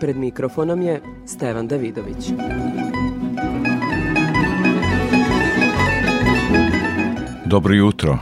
Pred mikrofonom je Stevan Davidović. Dobro jutro.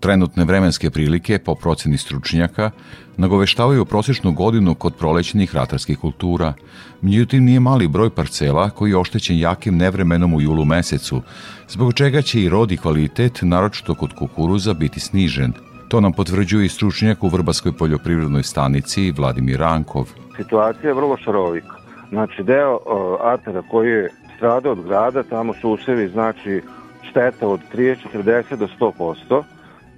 Trenutne vremenske prilike, po proceni stručnjaka, nagoveštavaju prosječnu godinu kod prolećenih ratarskih kultura. Međutim, nije mali broj parcela koji je oštećen jakim nevremenom u julu mesecu, zbog čega će i rod i kvalitet, naročito kod kukuruza, biti snižen. To nam potvrđuje i stručnjak u Vrbaskoj poljoprivrednoj stanici Vladimir Rankov. Situacija je vrlo šarovika. Znači, deo atera koji je strada od grada, tamo su usevi, znači, šteta od 30, 40 do 100%.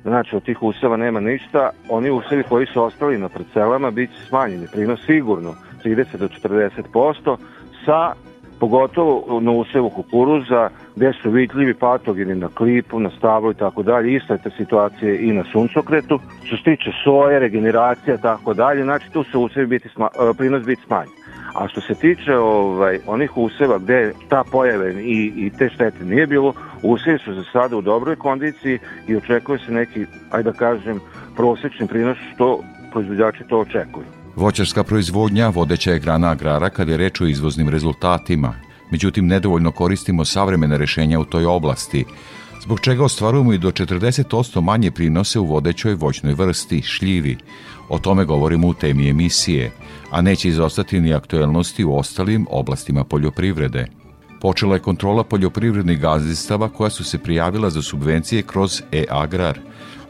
Znači, od tih useva nema ništa. Oni usevi koji su ostali na parcelama bit će smanjeni prinos sigurno 30 do 40% sa pogotovo na usevu kukuruza gde su vidljivi patogeni na klipu, na stablu i tako dalje. Ista je ta situacija i na suncokretu. Što se tiče soje, regeneracija i tako dalje, znači tu se usevi biti sma, e, prinos biti smanjen. A što se tiče ovaj, onih useva gde ta pojave i, i te štete nije bilo, usevi su za sada u dobroj kondiciji i očekuje se neki, ajde da kažem, prosečni prinos što proizvođači to očekuju. Voćarska proizvodnja vodeća je grana agrara kad je reč o izvoznim rezultatima. Međutim, nedovoljno koristimo savremene rešenja u toj oblasti, zbog čega ostvarujemo i do 40% manje prinose u vodećoj voćnoj vrsti, šljivi. O tome govorimo u temi emisije, a neće izostati ni aktuelnosti u ostalim oblastima poljoprivrede. Počela je kontrola poljoprivrednih gazdistava koja su se prijavila za subvencije kroz e-agrar.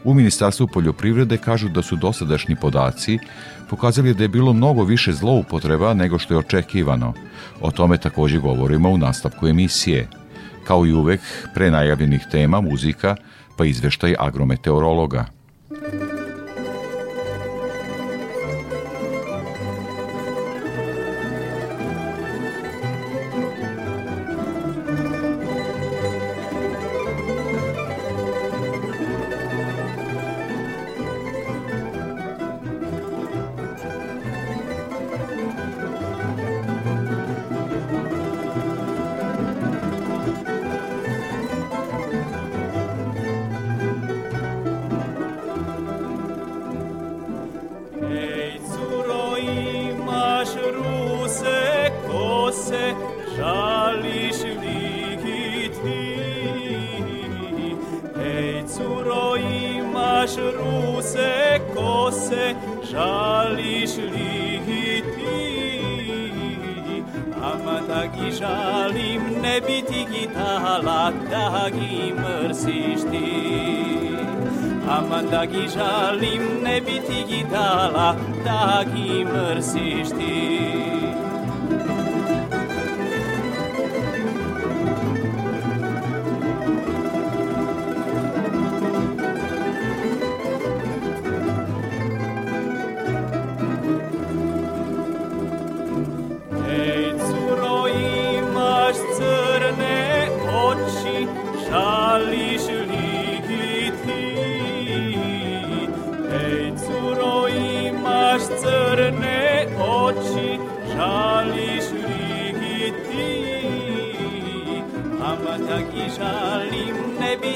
U Ministarstvu poljoprivrede kažu da su dosadašnji podaci pokazali da je bilo mnogo više zloupotreba nego što je očekivano. O tome takođe govorimo u nastavku emisije. Kao i uvek, pre najavljenih tema muzika, pa izveštaj agrometeorologa. Ej,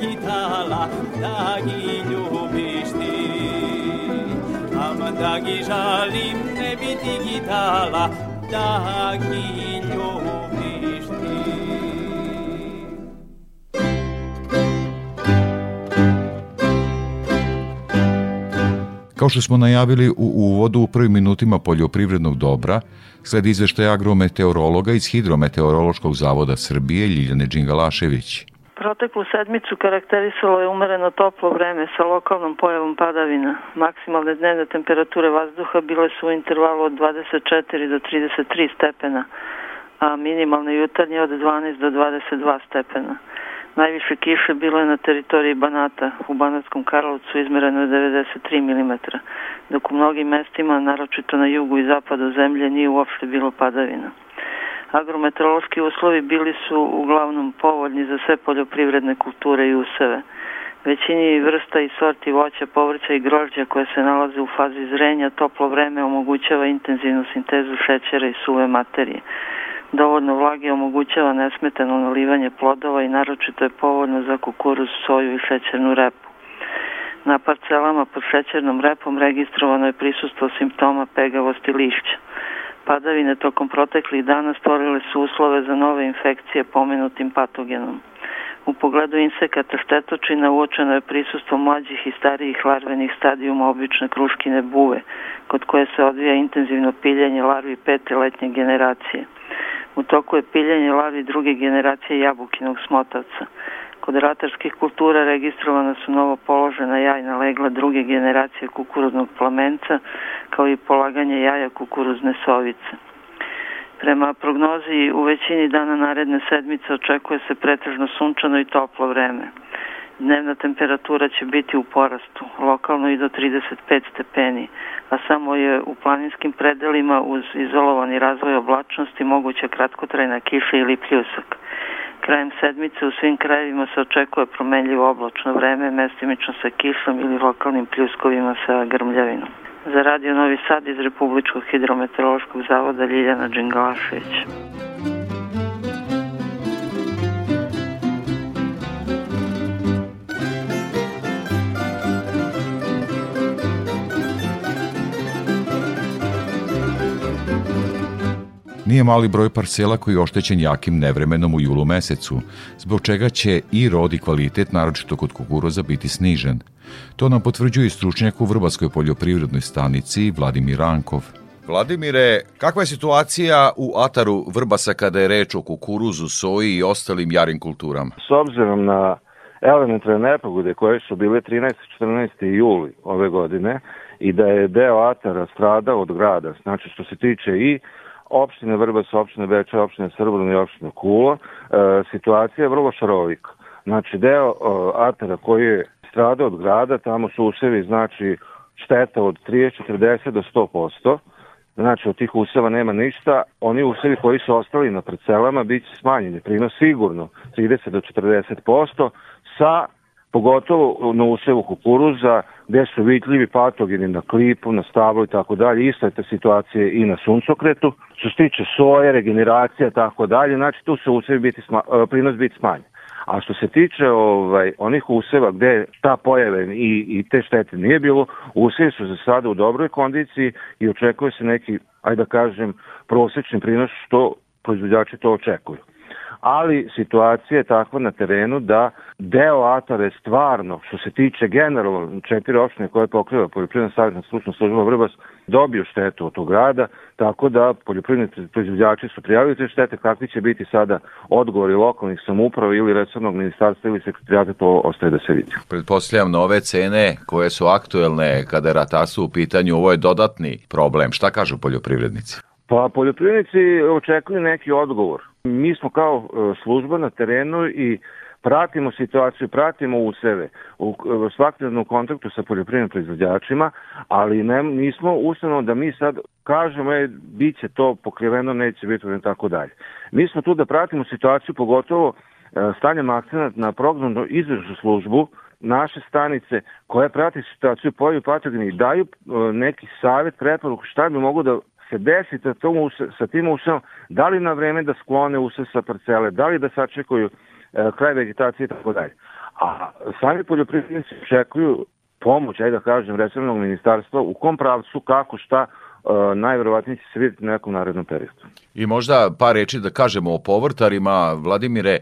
bi ti gi dala, da gi ljubiš ti. Ama da gi žalim ne biti gitala da gi ljubiš ti Kao što smo najavili u uvodu u prvim minutima poljoprivrednog dobra, sled izveštaja agrometeorologa iz Hidrometeorološkog zavoda Srbije Ljiljane Đingalašević. Proteklu sedmicu karakterisalo je umereno toplo vreme sa lokalnom pojavom padavina. Maksimalne dnevne temperature vazduha bile su u intervalu od 24 do 33 stepena, a minimalne jutarnje od 12 do 22 stepena. Najviše kiše bilo je na teritoriji Banata. U Banatskom Karlovcu izmereno je 93 mm, dok u mnogim mestima, naročito na jugu i zapadu zemlje, nije uopšte bilo padavina. Agrometeorološki uslovi bili su uglavnom povoljni za sve poljoprivredne kulture i useve. Većini vrsta i sorti voća, povrća i grožđa koje se nalaze u fazi zrenja, toplo vreme omogućava intenzivnu sintezu šećera i suve materije. Dovoljno vlage omogućava nesmetano nalivanje plodova i naročito je povoljno za kukuruz, soju i šećernu repu. Na parcelama pod šećernom repom registrovano je prisustvo simptoma pegavosti lišća. Padavine tokom proteklih dana stvorile su uslove za nove infekcije pomenutim patogenom. U pogledu insekata štetočina uočeno je prisustvo mlađih i starijih larvenih stadijuma obične kruškine buve, kod koje se odvija intenzivno piljenje larvi pete letnje generacije. U toku je piljenje larvi druge generacije jabukinog smotavca. Kod ratarskih kultura registrovana su novo položena jajna legla druge generacije kukuruznog plamenca, kao i polaganje jaja kukuruzne sovice. Prema prognozi u većini dana naredne sedmice očekuje se pretežno sunčano i toplo vreme. Dnevna temperatura će biti u porastu, lokalno i do 35 stepeni, a samo je u planinskim predelima uz izolovani razvoj oblačnosti moguća kratkotrajna kiša ili pljusak. Krajem sedmice u svim krajevima se očekuje promenljivo oblačno vreme, mestimično sa kišom ili lokalnim pljuskovima sa grmljavinom. Za radio Novi Sad iz Republičkog hidrometeorološkog zavoda Ljiljana Đingalašević. Nije mali broj parcela koji je oštećen jakim nevremenom u julu mesecu, zbog čega će i rod i kvalitet, naročito kod kukuruza, biti snižen. To nam potvrđuje i stručnjak u Vrbaskoj poljoprivrednoj stanici Vladimir Rankov. Vladimire, kakva je situacija u ataru Vrbasa kada je reč o kukuruzu, soji i ostalim jarim kulturama? S obzirom na elementarne nepogode koje su bile 13. 14. juli ove godine i da je deo atara stradao od grada, znači što se tiče i opštine Vrbas, opštine Beča, opštine Srbrno i opštine Kula, e, situacija je vrlo šarovika. Znači, deo e, atara koji je strada od grada, tamo su usevi, znači, šteta od 30, 40 do 100%, znači od tih useva nema ništa, oni usevi koji su ostali na parcelama bit će smanjeni, prinos sigurno 30 do 40%, sa pogotovo na usevu kukuruza, gde su vidljivi patogeni na klipu, na stablu i tako dalje. Ista je ta situacija i na suncokretu. Što se tiče soje, regeneracija, tako dalje, znači tu se usevi biti sma, e, prinos biti smanjen. A što se tiče ovaj, onih useva gde ta pojave i, i te štete nije bilo, usevi su za sada u dobroj kondiciji i očekuje se neki, ajde da kažem, prosečni prinos što proizvođači to očekuju ali situacija je takva na terenu da deo Atare stvarno, što se tiče generalno četiri opštine koje pokriva poljoprivredna savjetna stručna služba Vrbas, dobiju štetu od tog grada, tako da poljoprivredni proizvođači su prijavili te štete, kakvi će biti sada odgovori lokalnih samouprava ili resornog ministarstva ili sekretarijata, to ostaje da se vidi. Pretpostavljam nove cene koje su aktuelne kada je ratarstvo u pitanju, ovo je dodatni problem. Šta kažu poljoprivrednici? Pa poljoprivrednici očekuju neki odgovor. Mi smo kao e, služba na terenu i pratimo situaciju, pratimo u e, svakodnevnom kontaktu sa poljoprivrednim proizvođačima, ali ne, nismo ustavno da mi sad kažemo e, bit će to pokriveno, neće biti i tako dalje. Mi smo tu da pratimo situaciju, pogotovo e, stanjem akcenat na prognoznu izvršnu službu naše stanice koje prati situaciju pojavi patogeni daju neki savjet, preporuku šta bi mogu da se desi sa, tom, sa tim usevom, da li na vreme da sklone use sa parcele, da li da sačekuju e, kraj vegetacije i tako dalje. A sami poljoprivrednici očekuju pomoć, ajde da kažem, resornog ministarstva, u kom pravcu, kako, šta, uh, najverovatnije će se vidjeti u nekom narednom periodu. I možda par reči da kažemo o povrtarima. Vladimire, e,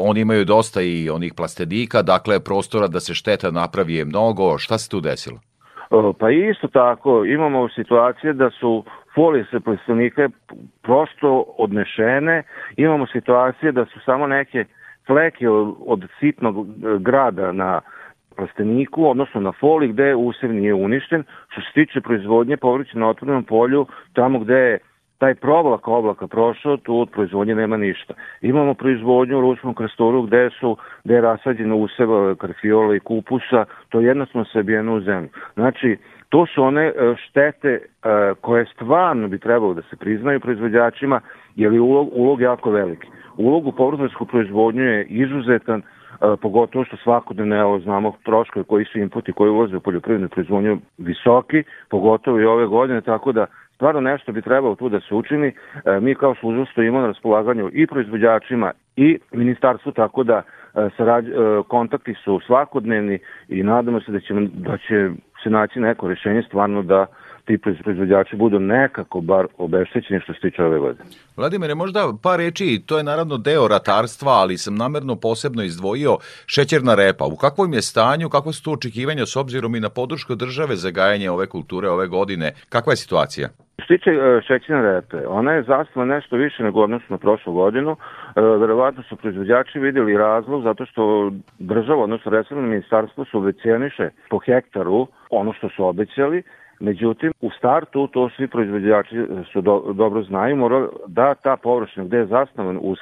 oni imaju dosta i onih plastenika, dakle prostora da se šteta napravi je mnogo. Šta se tu desilo? Uh, pa isto tako, imamo situacije da su folije sa plastenika prosto odnešene, imamo situacije da su samo neke fleke od, od sitnog grada na plasteniku, odnosno na foli gde usev nije uništen. Što se tiče proizvodnje povrća na otvornom polju, tamo gde je taj provlak oblaka prošao, tu od proizvodnje nema ništa. Imamo proizvodnju u Ruskom krastoru gde su, gde je rasađeno useva karfiola i kupusa, to je jednostavno sabijeno u zemlju. Znači, to su one e, štete e, koje stvarno bi trebalo da se priznaju proizvođačima, jer je ulog, ulog jako veliki. Ulog u povrtarsku proizvodnju je izuzetan, E, pogotovo što svakodnevno evo, znamo troškove koji su inputi koji ulaze u poljoprivrednu proizvodnju visoki, pogotovo i ove godine, tako da stvarno nešto bi trebalo tu da se učini. Mi kao služba stojimo na raspolaganju i proizvođačima i ministarstvu, tako da kontakti su svakodnevni i nadamo se da će, da će se naći neko rešenje stvarno da ti proizvođači budu nekako bar obeštećeni što se tiče ove godine. Vladimire, možda par reči, to je naravno deo ratarstva, ali sam namerno posebno izdvojio šećerna repa. U kakvom je stanju, kako su to očekivanja s obzirom i na podršku države za gajanje ove kulture ove godine? Kakva je situacija? Što se tiče e, šećerne repe, ona je zastava nešto više nego odnosno na prošlu godinu. E, verovatno su proizvođači videli razlog zato što država, odnosno resorno ministarstvo subvencioniše po hektaru ono što su obećali Međutim, u startu, to svi proizvođači su do, dobro znaju, mora da ta površina gde je zasnovan u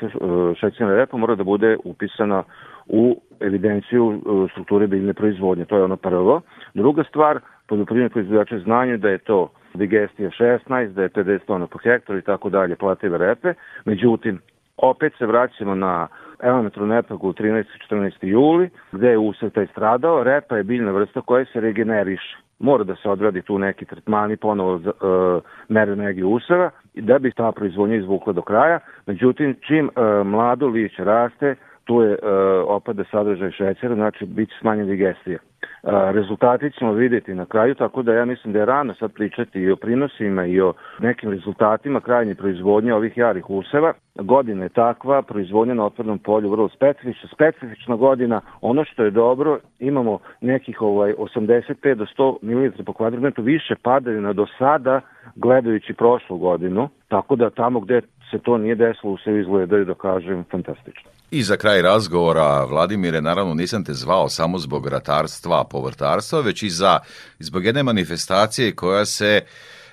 šećerne repa mora da bude upisana u evidenciju e, strukture biljne proizvodnje. To je ono prvo. Druga stvar, poljoprivredni proizvođači znaju da je to digestija 16, da je 50 tona po hektaru i tako dalje plative repe. Međutim, opet se vraćamo na elementarnu nepagu 13. 14. juli, gde je usad taj stradao. Repa je biljna vrsta koja se regeneriše mora da se odradi tu neki tretmani ponovo uh, mere energije useva da bi ta proizvodnja izvukla do kraja. Međutim, čim uh, mlado liće raste, tu je uh, opada sadržaj šećera, znači bit će smanjen digestija. Rezultati ćemo videti na kraju, tako da ja mislim da je rano sad pričati i o prinosima i o nekim rezultatima krajnje proizvodnje ovih jarih useva. Godina je takva, proizvodnja na otvornom polju vrlo specifična, specifična godina. Ono što je dobro, imamo nekih ovaj 85 do 100 ml po kvadratmetru više padavina do sada gledajući prošlu godinu, tako da tamo gde se to nije desilo, se izgledaju, da kažem, fantastično. I za kraj razgovora, Vladimire, naravno nisam te zvao samo zbog ratarstva, povrtarstva, već i za, zbog jedne manifestacije koja se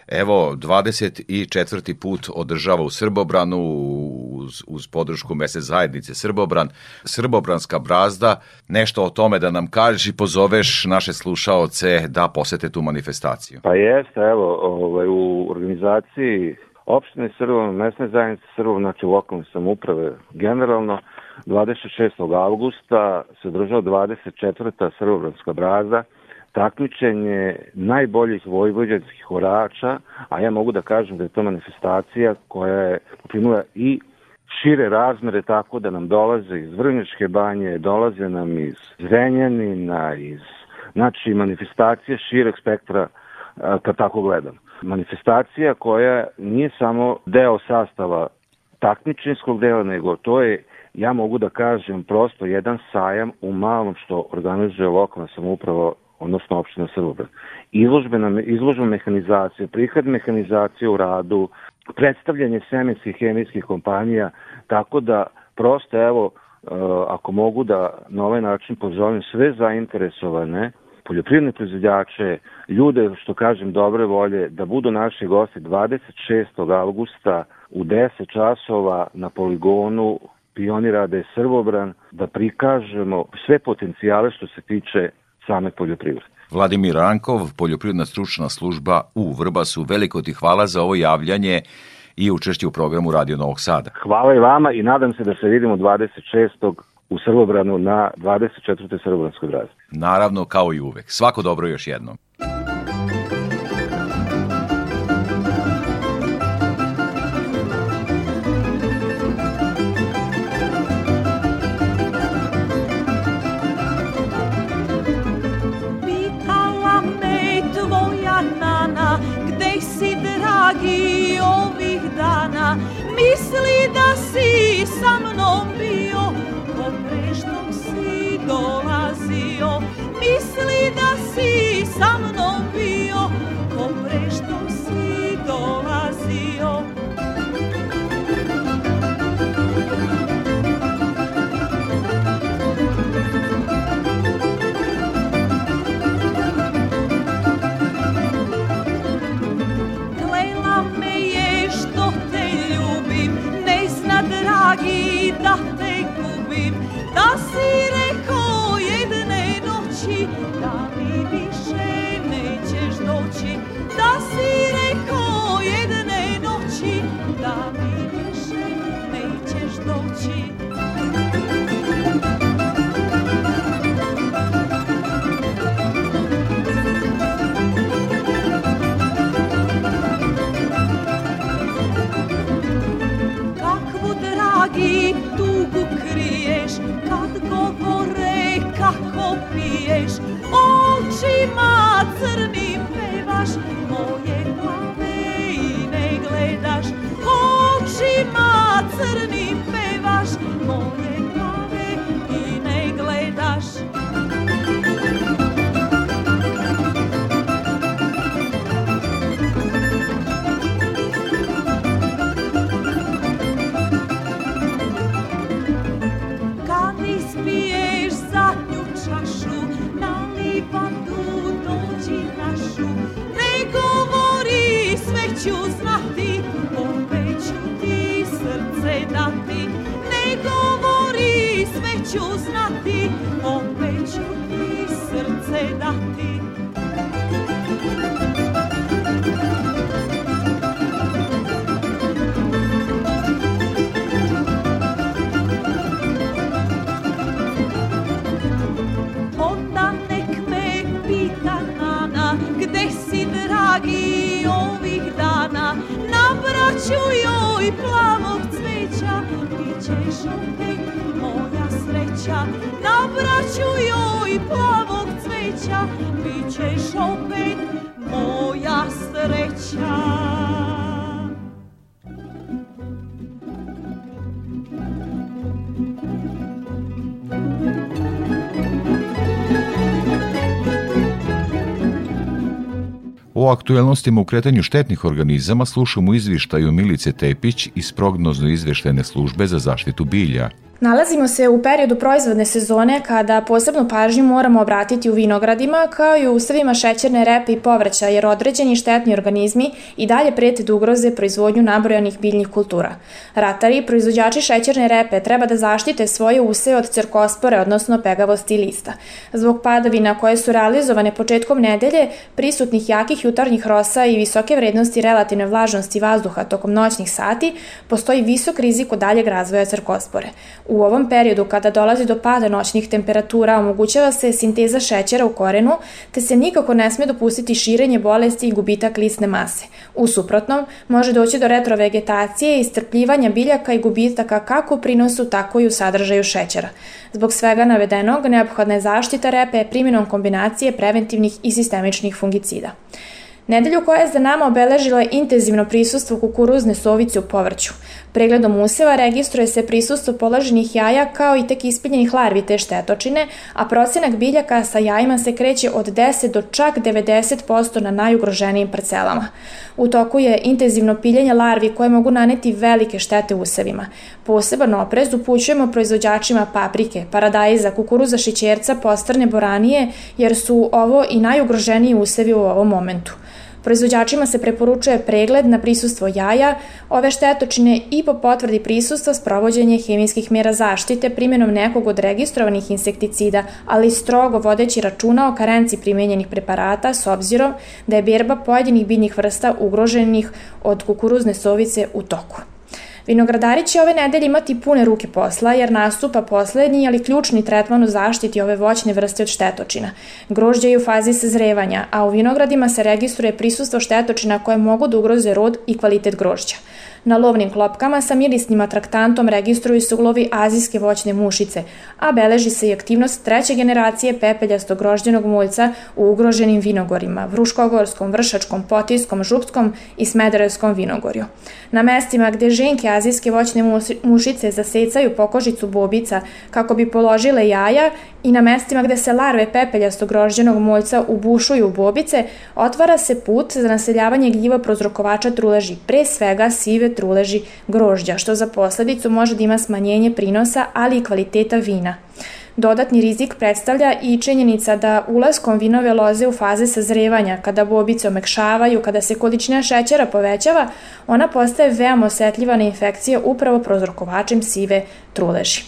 evo 24. put održava u Srbobranu uz, uz podršku mese zajednice Srbobran. Srbobranska brazda, nešto o tome da nam kažeš i pozoveš naše slušaoce da posete tu manifestaciju. Pa jeste, evo, ovaj, u organizaciji opštine Srbom, mesne zajednice Srbom, znači lokalne samuprave generalno, 26. avgusta se održava 24. Srbobranska braza, takmičenje najboljih vojvođanskih orača, a ja mogu da kažem da je to manifestacija koja je poprimila i šire razmere tako da nam dolaze iz Vrnjačke banje, dolaze nam iz Zrenjanina, iz znači manifestacije šireg spektra kad tako gledam. Manifestacija koja nije samo deo sastava takmičinskog dela, nego to je ja mogu da kažem prosto jedan sajam u malom što organizuje lokalna samouprava odnosno opština Srbobran. Izložbena, izložba mehanizacije, prihod mehanizacije u radu, predstavljanje semenskih hemijskih kompanija, tako da prosto evo, e, ako mogu da na ovaj način pozovem sve zainteresovane poljoprivredne proizvodjače, ljude, što kažem, dobre volje, da budu naši gosti 26. augusta u 10 časova na poligonu Pionirade Srbobran, da prikažemo sve potencijale što se tiče same poljoprivrede. Vladimir Rankov, poljoprivredna stručna služba u Vrbasu, veliko ti hvala za ovo javljanje i učešće u programu Radio Novog Sada. Hvala i vama i nadam se da se vidimo 26 u Srbobranu na 24. Srbobranskoj drazi. Naravno, kao i uvek. Svako dobro još jednom. ovih dana Misli da si sa mnom bio dolazio. Misli da si sa mnom ću znati, opet ću ti srce dati. Aktuelnostima u kretanju štetnih organizama slušamo izvištaju Milice Tepić iz prognozno izveštene službe za zaštitu bilja. Nalazimo se u periodu proizvodne sezone kada posebnu pažnju moramo obratiti u vinogradima kao i u usevima šećerne repe i povrća jer određeni štetni organizmi i dalje prete da ugroze proizvodnju nabrojanih biljnih kultura. Ratari i proizvođači šećerne repe treba da zaštite svoje useve od cerkospore, odnosno pegavosti lista. Zbog padavina koje su realizovane početkom nedelje, prisutnih jakih jutarnjih rosa i visoke vrednosti relativne vlažnosti vazduha tokom noćnih sati, postoji visok rizik od daljeg razvoja cerkospore. U ovom periodu kada dolazi do pada noćnih temperatura omogućava se sinteza šećera u korenu, te se nikako ne sme dopustiti širenje bolesti i gubitak lisne mase. U suprotnom, može doći do retrovegetacije, istrpljivanja biljaka i gubitaka kako u prinosu, tako i u sadržaju šećera. Zbog svega navedenog, neophodna je zaštita repe primjenom kombinacije preventivnih i sistemičnih fungicida. Nedelju koja je za nama obeležila intenzivno prisustvo kukuruzne sovice u povrću. Pregledom useva registruje se prisustvo položenih jaja kao i tek ispiljenih larvi te štetočine, a procenak biljaka sa jajima se kreće od 10 do čak 90% na najugroženijim parcelama. U toku je intenzivno piljenje larvi koje mogu naneti velike štete usevima. Poseban oprez upućujemo proizvođačima paprike, paradajza, kukuruza šićerca, postrne boranije, jer su ovo i najugroženiji usevi u ovom momentu. Proizvođačima se preporučuje pregled na prisustvo jaja, ove štetočine i po potvrdi prisustva sprovođenje hemijskih mjera zaštite primjenom nekog od registrovanih insekticida, ali strogo vodeći računa o karenci primenjenih preparata s obzirom da je berba pojedinih biljnih vrsta ugroženih od kukuruzne sovice u toku. Vinogradari će ove nedelje imati pune ruke posla jer nastupa poslednji, ali ključni tretman u zaštiti ove voćne vrste od štetočina. Grožđe je u fazi sazrevanja, a u vinogradima se registruje prisustvo štetočina koje mogu da ugroze rod i kvalitet grožđa. Na lovnim klopkama sa mirisnim atraktantom registruju se ulovi azijske voćne mušice, a beleži se i aktivnost treće generacije pepeljastog grožđenog muljca u ugroženim vinogorima, Vruškogorskom, Vršačkom, Potijskom, Župskom i Smederevskom vinogorju. Na mestima gde ženke azijske voćne mušice zasecaju pokožicu bobica kako bi položile jaja i na mestima gde se larve pepeljastog grožđenog muljca ubušuju u bobice, otvara se put za naseljavanje gljiva prozrokovača truleži, pre svega sive truleži grožđa, što za posledicu može da ima smanjenje prinosa, ali i kvaliteta vina. Dodatni rizik predstavlja i činjenica da ulaskom vinove loze u faze sazrevanja, kada bobice omekšavaju, kada se količina šećera povećava, ona postaje veoma osetljiva na infekcije upravo prozrokovačem sive truleži.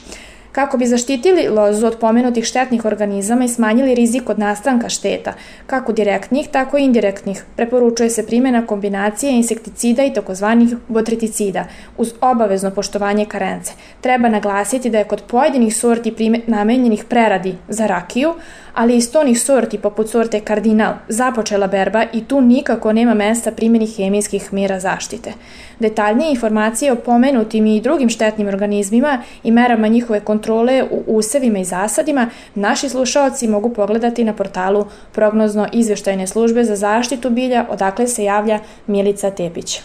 Kako bi zaštitili lozu od pomenutih štetnih organizama i smanjili rizik od nastanka šteta, kako direktnih, tako i indirektnih, preporučuje se primjena kombinacije insekticida i takozvanih botriticida uz obavezno poštovanje karence. Treba naglasiti da je kod pojedinih sorti namenjenih preradi za rakiju, ali iz tonih sorti poput sorte kardinal započela berba i tu nikako nema mesta primjeni hemijskih mera zaštite. Detaljnije informacije o pomenutim i drugim štetnim organizmima i merama njihove kontrole u usevima i zasadima naši slušaoci mogu pogledati na portalu prognozno izveštajne službe za zaštitu bilja odakle se javlja Milica Tepić.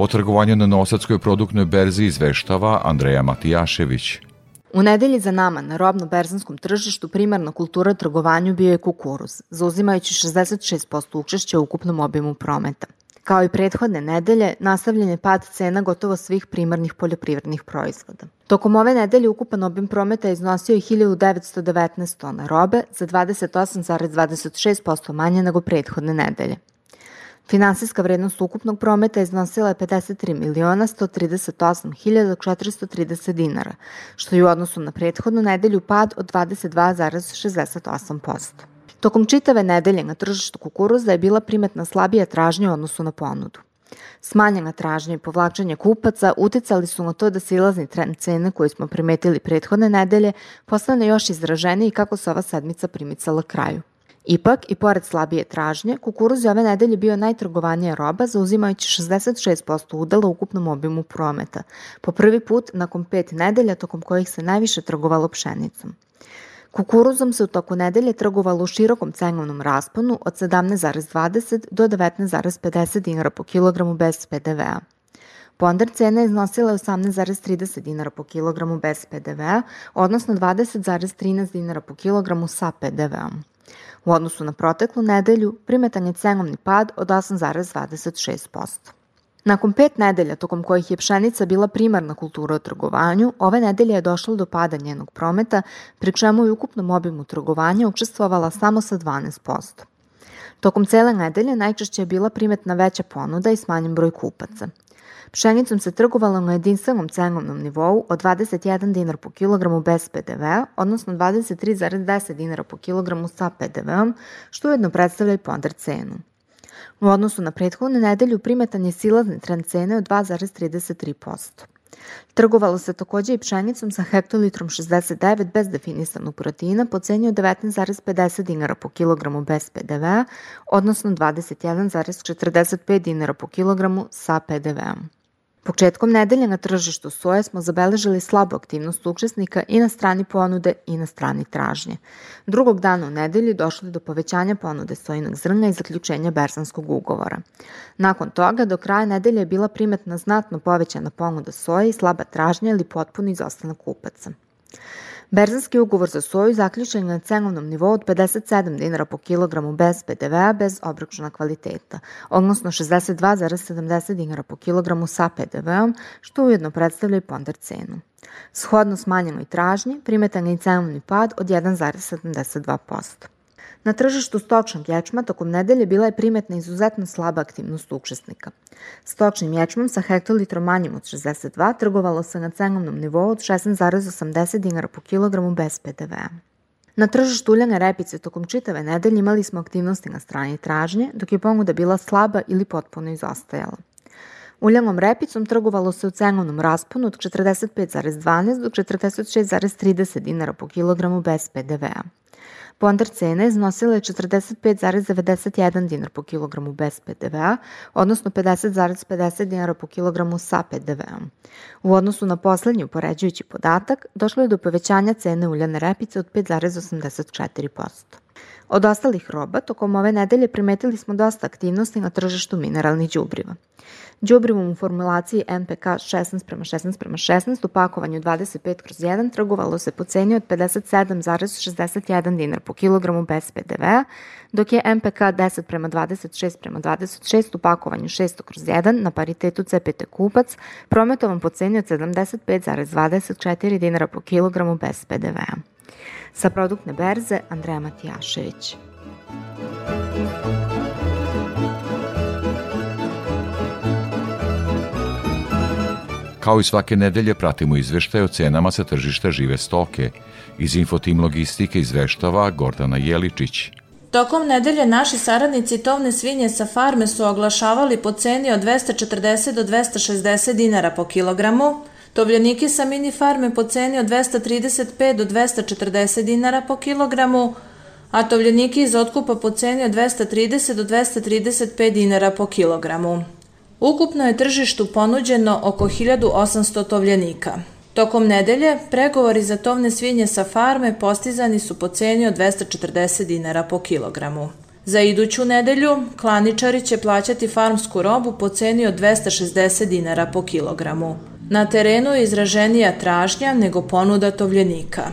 O trgovanju na Nosadskoj produktnoj berzi izveštava Andreja Matijašević. U nedelji za nama na robno-berzanskom tržištu primarna kultura trgovanju bio je kukuruz, zauzimajući 66% učešća u ukupnom obimu prometa. Kao i prethodne nedelje, nastavljen je pad cena gotovo svih primarnih poljoprivrednih proizvoda. Tokom ove nedelje ukupan obim prometa je iznosio i 1919 tona robe za 28,26% manje nego prethodne nedelje. Finansijska vrednost ukupnog prometa iznosila je 53 miliona 138 hiljada 430 dinara, što je u odnosu na prethodnu nedelju pad od 22,68%. Tokom čitave nedelje na tržištu kukuruza je bila primetna slabija tražnja u odnosu na ponudu. Smanjena tražnja i povlačenje kupaca uticali su na to da silazni trend cene koji smo primetili prethodne nedelje postane još izraženiji kako se ova sedmica primicala kraju. Ipak, i pored slabije tražnje, kukuruz je ove nedelje bio najtrgovanija roba, zauzimajući 66% udela u ukupnom obimu prometa, po prvi put nakon pet nedelja tokom kojih se najviše trgovalo pšenicom. Kukuruzom se u toku nedelje trgovalo u širokom cenovnom rasponu od 17,20 do 19,50 dinara po kilogramu bez PDV-a. Ponder cena iznosila je 18,30 dinara po kilogramu bez PDV-a, odnosno 20,13 dinara po kilogramu sa PDV-om. U odnosu na proteklu nedelju primetan je cenovni pad od 8,26%. Nakon pet nedelja tokom kojih je pšenica bila primarna kultura u trgovanju, ove nedelje je došlo do pada njenog prometa, pri čemu je ukupnom obimu trgovanja učestvovala samo sa 12%. Tokom cele nedelje najčešće je bila primetna veća ponuda i smanjen broj kupaca. Pšenicom se trgovalo na jedinstvenom cenovnom nivou od 21 dinar po kilogramu bez PDV-a, odnosno 23,10 dinara po kilogramu sa PDV-om, što ujedno predstavlja i ponder cenu. U odnosu na prethodnu nedelju primetan je silazni trend cene od 2,33%. Trgovalo se takođe i pšenicom sa hektolitrom 69 bez definisanog proteina po ceni od 19,50 dinara po kilogramu bez PDV-a, odnosno 21,45 dinara po kilogramu sa PDV-om. Početkom nedelje na tržištu soje smo zabeležili slabu aktivnost učesnika i na strani ponude i na strani tražnje. Drugog dana u nedelji došlo je do povećanja ponude sojinog zrna i zaključenja berzanskog ugovora. Nakon toga, do kraja nedelje je bila primetna znatno povećana ponuda soje i slaba tražnja ili potpuno izostanak kupaca. Berzanski ugovor za soju zaključen je na cenovnom nivou od 57 dinara po kilogramu bez PDV-a bez obračuna kvaliteta, odnosno 62,70 dinara po kilogramu sa PDV-om, što ujedno predstavlja i ponder cenu. Shodno smanjenoj tražnji, primetan je i cenovni pad od 1,72%. Na tržištu stočnog ječma tokom nedelje bila je primetna izuzetno slaba aktivnost učesnika. Stočnim ječmom sa hektolitrom manjim od 62 trgovalo se na cenovnom nivou od 16,80 dinara po kilogramu bez PDV-a. Na tržištu uljane repice tokom čitave nedelje imali smo aktivnosti na strani tražnje, dok je ponuda bila slaba ili potpuno izostajala. Uljanom repicom trgovalo se u cenovnom rasponu od 45,12 do 46,30 dinara po kilogramu bez PDV-a. Ponder cena iznosila je 45,91 dinar po kilogramu bez PDV-a, odnosno 50,50 dinara po kilogramu sa PDV-om. U odnosu na poslednji upoređujući podatak, došlo je do povećanja cene uljane repice od 5,84%. Od ostalih roba, tokom ove nedelje primetili smo dosta aktivnosti na tržištu mineralnih đubriva. Đubrivom u formulaciji NPK 16 prema 16 prema 16 u pakovanju 25 kroz 1 trgovalo se po ceni od 57,61 dinar po kilogramu bez PDV-a, dok je MPK 10 prema 26 prema 26 u pakovanju 600 kroz 1 na paritetu CPT kupac prometovan po ceni od 75,24 dinara po kilogramu bez PDV-a. Sa produktne berze Andreja Matijašević. Kao i svake nedelje pratimo izveštaje o cenama sa tržišta žive stoke. Iz Infotim Logistike izveštava Gordana Jeličić. Tokom nedelje naši saradnici tovne svinje sa farme su oglašavali po ceni od 240 do 260 dinara po kilogramu, tovljeniki sa mini farme po ceni od 235 do 240 dinara po kilogramu, a tovljeniki iz otkupa po ceni od 230 do 235 dinara po kilogramu. Ukupno je tržištu ponuđeno oko 1800 tovljenika. Tokom nedelje, pregovori za tovne svinje sa farme postizani su po ceni od 240 dinara po kilogramu. Za iduću nedelju, klaničari će plaćati farmsku robu po ceni od 260 dinara po kilogramu. Na terenu je izraženija tražnja nego ponuda tovljenika.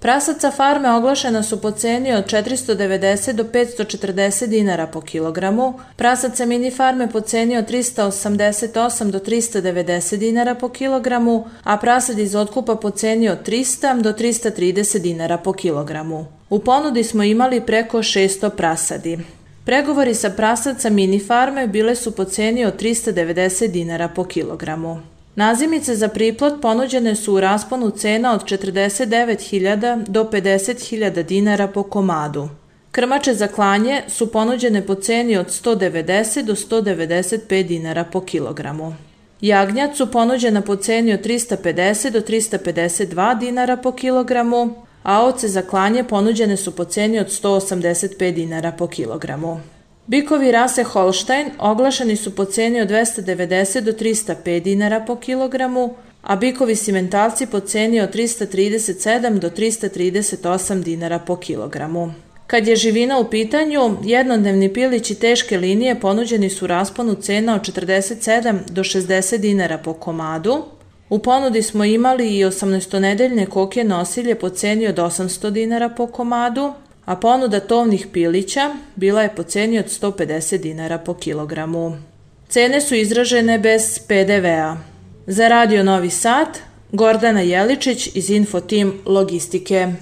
Prasaca farme oglašena su po ceni od 490 do 540 dinara po kilogramu, prasaca mini farme po ceni od 388 do 390 dinara po kilogramu, a prasad iz otkupa po ceni od 300 do 330 dinara po kilogramu. U ponudi smo imali preko 600 prasadi. Pregovori sa prasaca mini farme bile su po ceni od 390 dinara po kilogramu. Nazimice za priplot ponuđene su u rasponu cena od 49.000 do 50.000 dinara po komadu. Krmače za klanje su ponuđene po ceni od 190 do 195 dinara po kilogramu. Jagnjac su ponuđena po ceni od 350 do 352 dinara po kilogramu, a ovce za klanje ponuđene su po ceni od 185 dinara po kilogramu. Bikovi rase Holstein oglašeni su po ceni od 290 do 305 dinara po kilogramu, a bikovi simentalci po ceni od 337 do 338 dinara po kilogramu. Kad je živina u pitanju, jednodnevni pilići teške linije ponuđeni su rasponu cena od 47 do 60 dinara po komadu. U ponudi smo imali i 18-nedeljne koke nosilje po ceni od 800 dinara po komadu, a ponuda tovnih pilića bila je po ceni od 150 dinara po kilogramu. Cene su izražene bez PDV-a. Za Radio Novi Sad, Gordana Jeličić iz Infotim Logistike.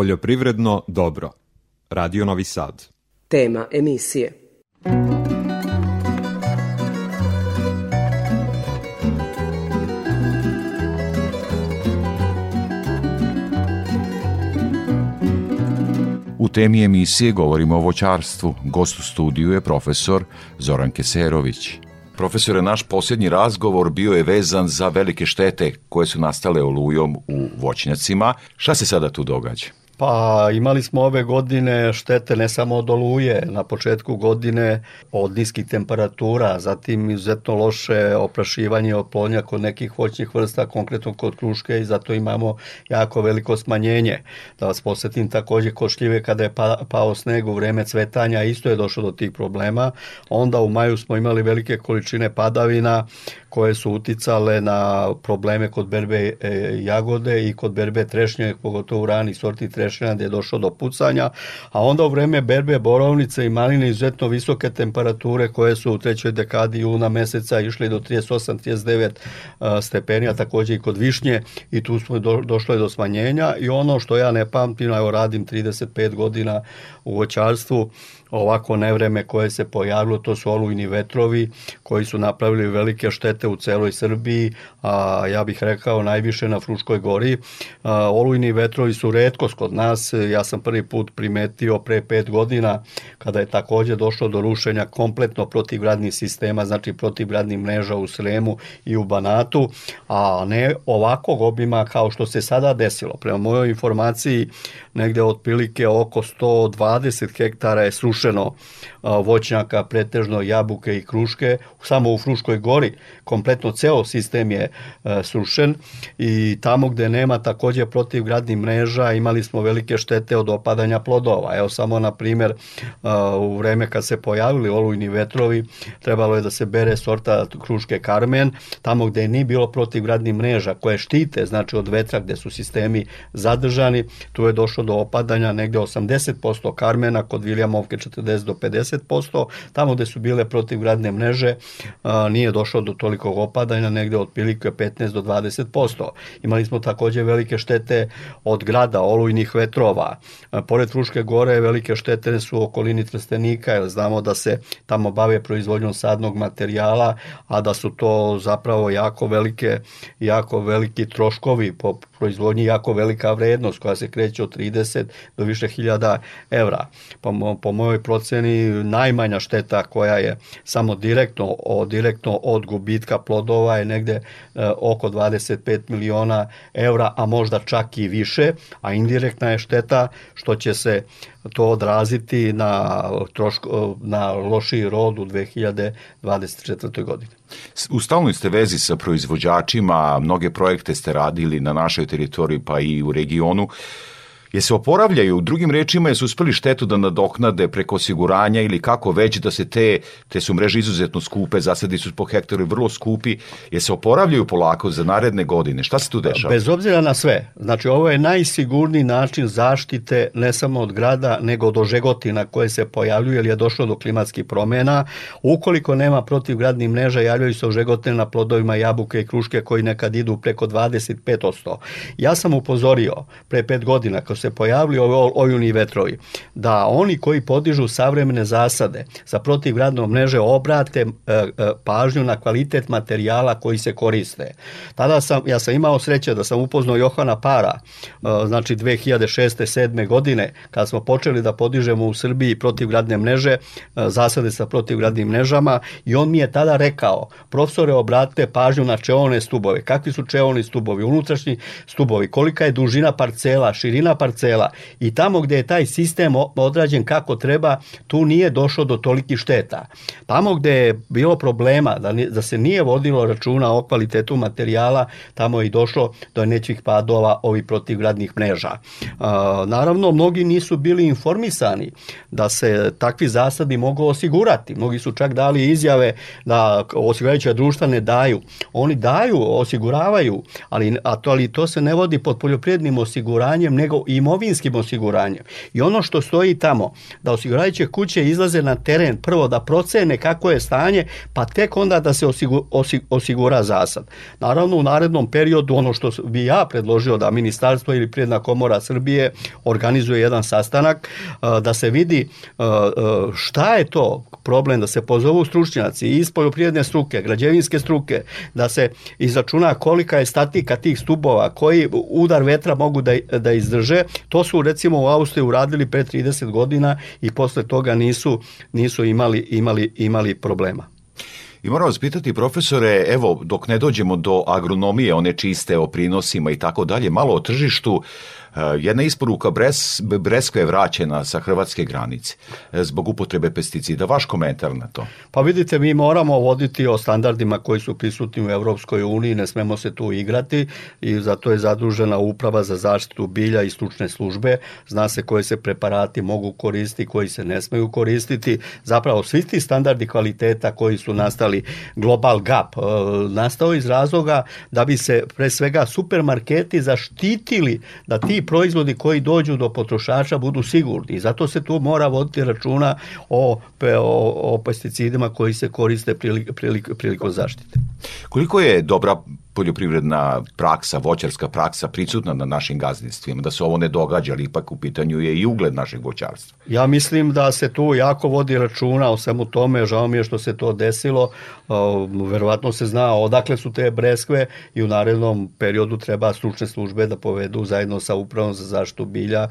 Poljoprivredno dobro. Radio Novi Sad. Tema emisije. U temi emisije govorimo o voćarstvu. Gost u studiju je profesor Zoran Keserović. Profesore, naš posljednji razgovor bio je vezan za velike štete koje su nastale olujom u voćnjacima. Šta se sada tu događa? Pa imali smo ove godine štete ne samo od oluje, na početku godine od niskih temperatura, zatim izuzetno loše oprašivanje oplonja kod nekih voćnih vrsta, konkretno kod kruške i zato imamo jako veliko smanjenje. Da vas posjetim takođe kod šljive kada je pa, pao sneg u vreme cvetanja, isto je došlo do tih problema. Onda u maju smo imali velike količine padavina koje su uticale na probleme kod berbe e, jagode i kod berbe trešnje, pogotovo u rani sorti trešnja gde je došlo do pucanja, a onda u vreme berbe borovnice i maline izuzetno visoke temperature koje su u trećoj dekadi juna meseca išli do 38-39 e, stepeni, a takođe i kod višnje i tu smo do, došlo je do smanjenja i ono što ja ne pamtim, evo radim 35 godina u voćarstvu, ovako nevreme koje se pojavilo, to su olujni vetrovi koji su napravili velike štete u celoj Srbiji, a ja bih rekao najviše na Fruškoj gori. A, olujni vetrovi su redkost kod nas, ja sam prvi put primetio pre pet godina kada je takođe došlo do rušenja kompletno protivgradnih sistema, znači protivgradnih mreža u Sremu i u Banatu, a ne ovakvog obima kao što se sada desilo. Prema mojoj informaciji negde otprilike oko 120 hektara je srušeno voćnjaka, pretežno jabuke i kruške, samo u Fruškoj gori kompletno ceo sistem je srušen i tamo gde nema takođe protivgradnih mreža imali smo velike štete od opadanja plodova. Evo samo na primer u vreme kad se pojavili olujni vetrovi trebalo je da se bere sorta kruške Karmen, tamo gde nije bilo protivgradnih mreža koje štite znači od vetra gde su sistemi zadržani, tu je došlo do opadanja negde 80% Karmena, kod Viljamovke 40 do 50%, tamo gde su bile protivgradne mreže nije došlo do tolikog opadanja, negde otprilike 15 do 20%. Imali smo takođe velike štete od grada, olujnih vetrova. Pored Fruške gore velike štete su u okolini Trstenika, jer znamo da se tamo bave proizvodnjom sadnog materijala, a da su to zapravo jako velike, jako veliki troškovi po proizvodnji, jako velika vrednost koja se kreće od 30 do više hiljada evra. Po, po mojoj proceni najmanja šteta koja je samo direktno, o, direktno od gubitka plodova je negde e, oko 25 miliona evra, a možda čak i više, a indirektna je šteta što će se to odraziti na, troško, na lošiji rod u 2024. godini. U stalnoj ste vezi sa proizvođačima, mnoge projekte ste radili na našoj teritoriji pa i u regionu. Je se oporavljaju, u drugim rečima je su uspeli štetu da nadoknade preko osiguranja ili kako već da se te, te su mreže izuzetno skupe, zasadi su po hektaru vrlo skupi, je se oporavljaju polako za naredne godine. Šta se tu dešava? Bez obzira na sve, znači ovo je najsigurniji način zaštite ne samo od grada, nego od ožegotina koje se pojavljuju jer je došlo do klimatskih promena. Ukoliko nema protivgradnih mreža, javljaju se ožegotine na plodovima jabuke i kruške koji nekad idu preko 25%. Ja sam upozorio pre pet godina, kad se pojavili ovi ojuni vetrovi, da oni koji podižu savremene zasade za protivgradno mreže obrate e, e, pažnju na kvalitet materijala koji se koriste. Tada sam, ja sam imao sreće da sam upoznao Johana Para, e, znači 2006. 7. godine, kad smo počeli da podižemo u Srbiji protivgradne mreže, zasade sa protivgradnim mrežama i on mi je tada rekao, profesore obrate pažnju na čeone stubove, kakvi su čeoni stubovi, unutrašnji stubovi, kolika je dužina parcela, širina parcela i tamo gde je taj sistem odrađen kako treba, tu nije došlo do toliki šteta. Tamo gde je bilo problema da, da se nije vodilo računa o kvalitetu materijala, tamo je i došlo do nećih padova ovih protivgradnih mreža. Naravno, mnogi nisu bili informisani da se takvi zasadi mogu osigurati. Mnogi su čak dali izjave da osiguravajuća društva ne daju. Oni daju, osiguravaju, ali, a to, ali to se ne vodi pod poljoprivrednim osiguranjem, nego imovinskim osiguranjem. I ono što stoji tamo, da osiguravajuće kuće izlaze na teren prvo da procene kako je stanje, pa tek onda da se osigur, osigura zasad. Naravno, u narednom periodu ono što bi ja predložio da ministarstvo ili Prijedna komora Srbije organizuje jedan sastanak da se vidi šta je to problem da se pozovu stručnjaci iz poljoprivredne struke, građevinske struke, da se izračuna kolika je statika tih stubova, koji udar vetra mogu da, da izdrže. To su recimo u Austriji uradili pre 30 godina i posle toga nisu, nisu imali, imali, imali problema. I moram vas pitati, profesore, evo, dok ne dođemo do agronomije, one čiste o prinosima i tako dalje, malo o tržištu, Eh, jedna isporuka Bres, Breskve je vraćena sa hrvatske granice eh, zbog upotrebe pesticida. Vaš komentar na to? Pa vidite, mi moramo voditi o standardima koji su prisutni u Evropskoj uniji, ne smemo se tu igrati i zato je zadužena uprava za zaštitu bilja i stručne službe. Zna se koje se preparati mogu koristiti, koji se ne smeju koristiti. Zapravo, svi ti standardi kvaliteta koji su nastali Global Gap, eh, nastao iz razloga da bi se pre svega supermarketi zaštitili da ti proizvodi koji dođu do potrošača budu sigurni. Zato se tu mora voditi računa o, o, o pesticidima koji se koriste prilik, prilik, prilikom zaštite. Koliko je dobra poljoprivredna praksa, voćarska praksa prisutna na našim gazdinstvima, da se ovo ne događa, ali ipak u pitanju je i ugled našeg voćarstva. Ja mislim da se tu jako vodi računa o svemu tome, žao mi je što se to desilo, verovatno se zna odakle su te breskve i u narednom periodu treba stručne službe da povedu zajedno sa upravom za zaštitu bilja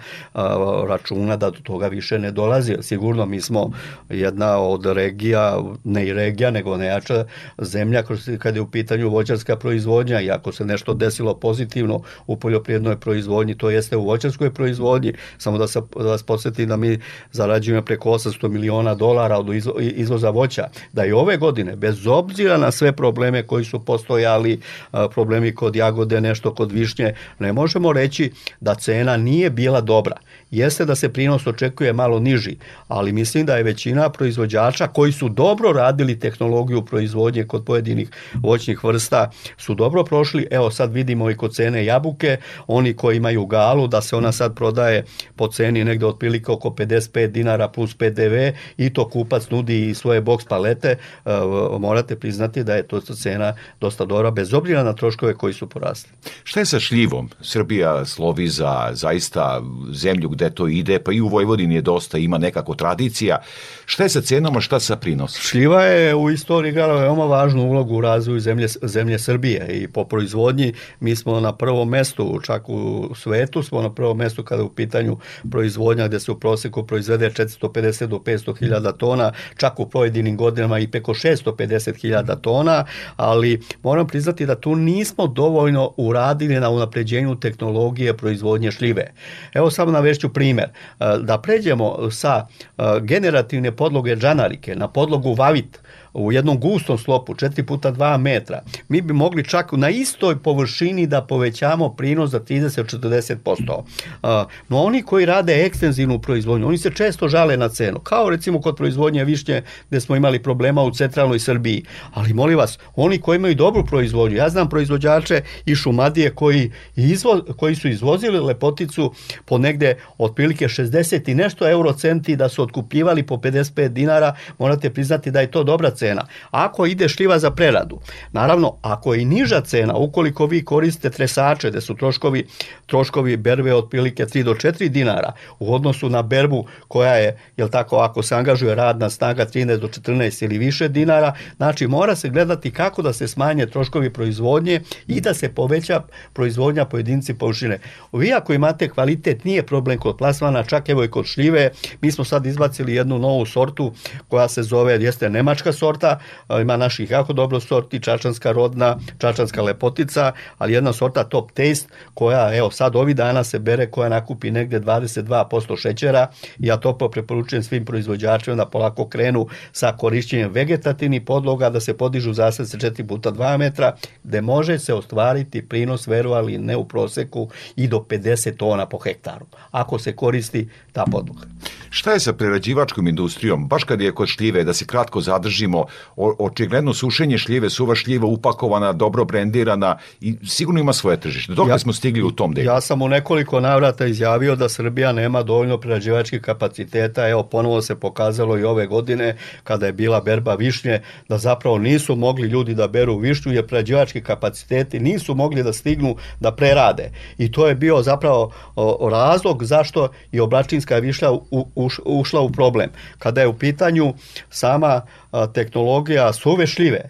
računa da do toga više ne dolazi. Sigurno mi smo jedna od regija, ne i regija, nego nejača zemlja kada je u pitanju voćarska proizvodnja proizvodnja i ako se nešto desilo pozitivno u poljoprivrednoj proizvodnji, to jeste u voćarskoj proizvodnji. Samo da, se, da vas podsjetim da mi zarađujemo preko 800 miliona dolara od izvoza voća. Da i ove godine, bez obzira na sve probleme koji su postojali, problemi kod jagode, nešto kod višnje, ne možemo reći da cena nije bila dobra jeste da se prinos očekuje malo niži, ali mislim da je većina proizvođača koji su dobro radili tehnologiju proizvodnje kod pojedinih voćnih vrsta su dobro prošli. Evo sad vidimo i kod cene jabuke, oni koji imaju galu da se ona sad prodaje po ceni negde otprilike oko 55 dinara plus PDV i to kupac nudi i svoje boks palete, e, morate priznati da je to cena dosta dobra bez obzira na troškove koji su porasli. Šta je sa šljivom? Srbija slovi za zaista zemlju gde to ide, pa i u Vojvodini je dosta, ima nekako tradicija. Šta je sa cenama, šta sa prinosom? Šljiva je u istoriji igrala veoma važnu ulogu u razvoju zemlje, zemlje Srbije i po proizvodnji mi smo na prvom mestu, čak u svetu smo na prvom mestu kada je u pitanju proizvodnja gde se u proseku proizvede 450 do 500 hiljada tona, čak u pojedinim godinama i preko 650 hiljada tona, ali moram priznati da tu nismo dovoljno uradili na unapređenju tehnologije proizvodnje šljive. Evo samo navešću ću primer. E, da pređemo sa e, generativne podloge džanarike na podlogu vavit, u jednom gustom slopu 4 puta 2 metra, mi bi mogli čak na istoj površini da povećamo prinos za 30-40%. No oni koji rade ekstenzivnu proizvodnju, oni se često žale na cenu, kao recimo kod proizvodnje višnje gde smo imali problema u centralnoj Srbiji. Ali molim vas, oni koji imaju dobru proizvodnju, ja znam proizvođače i šumadije koji, izvo, koji su izvozili lepoticu po negde otprilike 60 i nešto eurocenti da su otkupljivali po 55 dinara, morate priznati da je to dobra cena. Ako ide šljiva za preradu, naravno, ako je i niža cena, ukoliko vi koristite tresače, gde su troškovi, troškovi berbe otprilike 3 do 4 dinara, u odnosu na berbu koja je, jel tako, ako se angažuje radna snaga 13 do 14 ili više dinara, znači mora se gledati kako da se smanje troškovi proizvodnje i da se poveća proizvodnja pojedinci površine. Vi ako imate kvalitet, nije problem kod plasmana, čak evo i kod šljive, mi smo sad izbacili jednu novu sortu koja se zove, jeste nemačka sorta, ima naših jako dobro sorti, čačanska rodna, čačanska lepotica, ali jedna sorta top taste koja, evo sad ovi dana se bere koja nakupi negde 22% šećera, ja to preporučujem svim proizvođačima da polako krenu sa korišćenjem vegetativnih podloga, da se podižu zasad sa 4 puta 2 metra, gde može se ostvariti prinos, verovali ne u proseku, i do 50 tona po hektaru, ako se koristi ta podloga. Šta je sa prerađivačkom industrijom? Baš kad je kod šljive, da se kratko zadržimo, o, očigledno sušenje šljive, suva šljiva upakovana, dobro brendirana i sigurno ima svoje tržište. Dok ja, smo stigli u tom delu? Ja sam u nekoliko navrata izjavio da Srbija nema dovoljno prerađivačkih kapaciteta. Evo, ponovo se pokazalo i ove godine kada je bila berba višnje, da zapravo nisu mogli ljudi da beru višnju, jer prerađivački kapaciteti nisu mogli da stignu da prerade. I to je bio zapravo o, razlog zašto je oblačinska višnja u, uš, ušla u problem. Kada je u pitanju sama tehnologija suve šljive,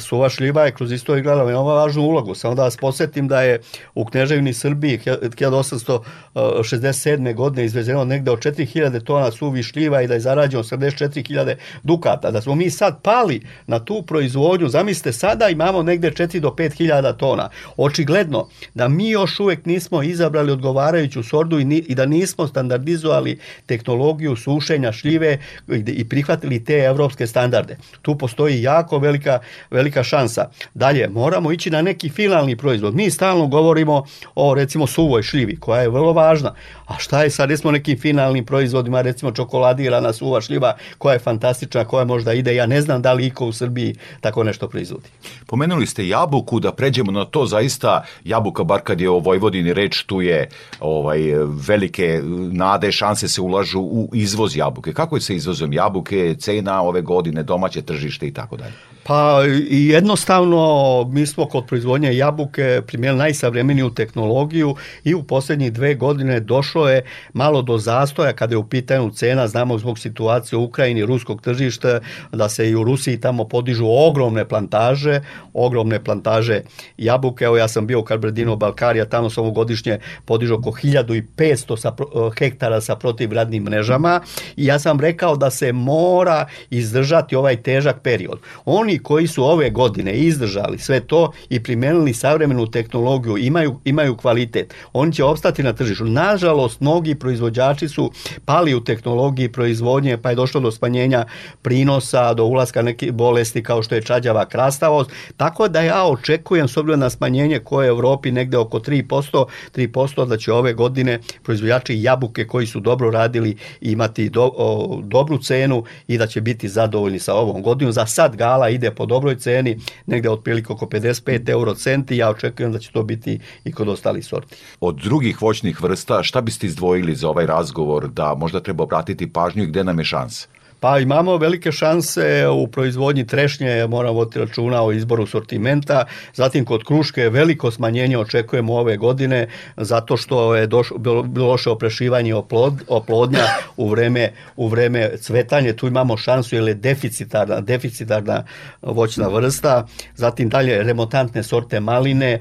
Suva šljiva je kroz istoriju igrala veoma važnu ulogu. Samo da vas posetim da je u Kneževini Srbiji 1867. godine izvezeno negde od 4000 tona suvi šljiva i da je zarađeno 84.000 dukata. Da smo mi sad pali na tu proizvodnju, zamislite, sada imamo negde 4 do 5000 tona. Očigledno da mi još uvek nismo izabrali odgovarajuću sordu i, ni, i da nismo standardizovali tehnologiju sušenja šljive i prihvatili te evropske standarde. Tu postoji jako velika velika šansa. Dalje, moramo ići na neki finalni proizvod. Mi stalno govorimo o recimo suvoj šljivi koja je vrlo važna. A šta je sa recimo nekim finalnim proizvodima, recimo čokoladirana suva šljiva koja je fantastična, koja možda ide, ja ne znam da li iko u Srbiji tako nešto proizvodi. Pomenuli ste jabuku, da pređemo na to zaista jabuka, bar kad je o Vojvodini reč, tu je ovaj, velike nade, šanse se ulažu u izvoz jabuke. Kako je sa izvozom jabuke, cena ove godine, domaće tržište i tako dalje? Pa i jednostavno mi smo kod proizvodnje jabuke primjeli najsavremeniju tehnologiju i u poslednjih dve godine došlo je malo do zastoja kada je u pitanju cena, znamo zbog situacije u Ukrajini, ruskog tržišta, da se i u Rusiji tamo podižu ogromne plantaže, ogromne plantaže jabuke. Evo ja sam bio u Karbredino Balkarija, tamo samo godišnje podižu oko 1500 sa, hektara sa protivradnim mrežama i ja sam rekao da se mora izdržati ovaj težak period. Oni oni koji su ove godine izdržali sve to i primenili savremenu tehnologiju, imaju, imaju kvalitet, oni će opstati na tržištu. Nažalost, mnogi proizvođači su pali u tehnologiji proizvodnje, pa je došlo do smanjenja prinosa, do ulaska neke bolesti kao što je čađava krastavost, tako da ja očekujem s obzirom na smanjenje koje je u Evropi negde oko 3%, 3% da će ove godine proizvođači jabuke koji su dobro radili imati do, o, dobru cenu i da će biti zadovoljni sa ovom godinom. Za sad gala ide ide po dobroj ceni, negde otprilike oko 55 euro centi, ja očekujem da će to biti i kod ostalih sorti. Od drugih voćnih vrsta, šta biste izdvojili za ovaj razgovor da možda treba obratiti pažnju i gde nam je šansa? Pa imamo velike šanse u proizvodnji trešnje, moramo voditi računa o izboru sortimenta, zatim kod kruške veliko smanjenje očekujemo ove godine zato što je došlo, bilo, loše oprešivanje oplod, oplodnja u vreme, u vreme cvetanja, tu imamo šansu jer je deficitarna, deficitarna voćna vrsta, zatim dalje remontantne sorte maline e,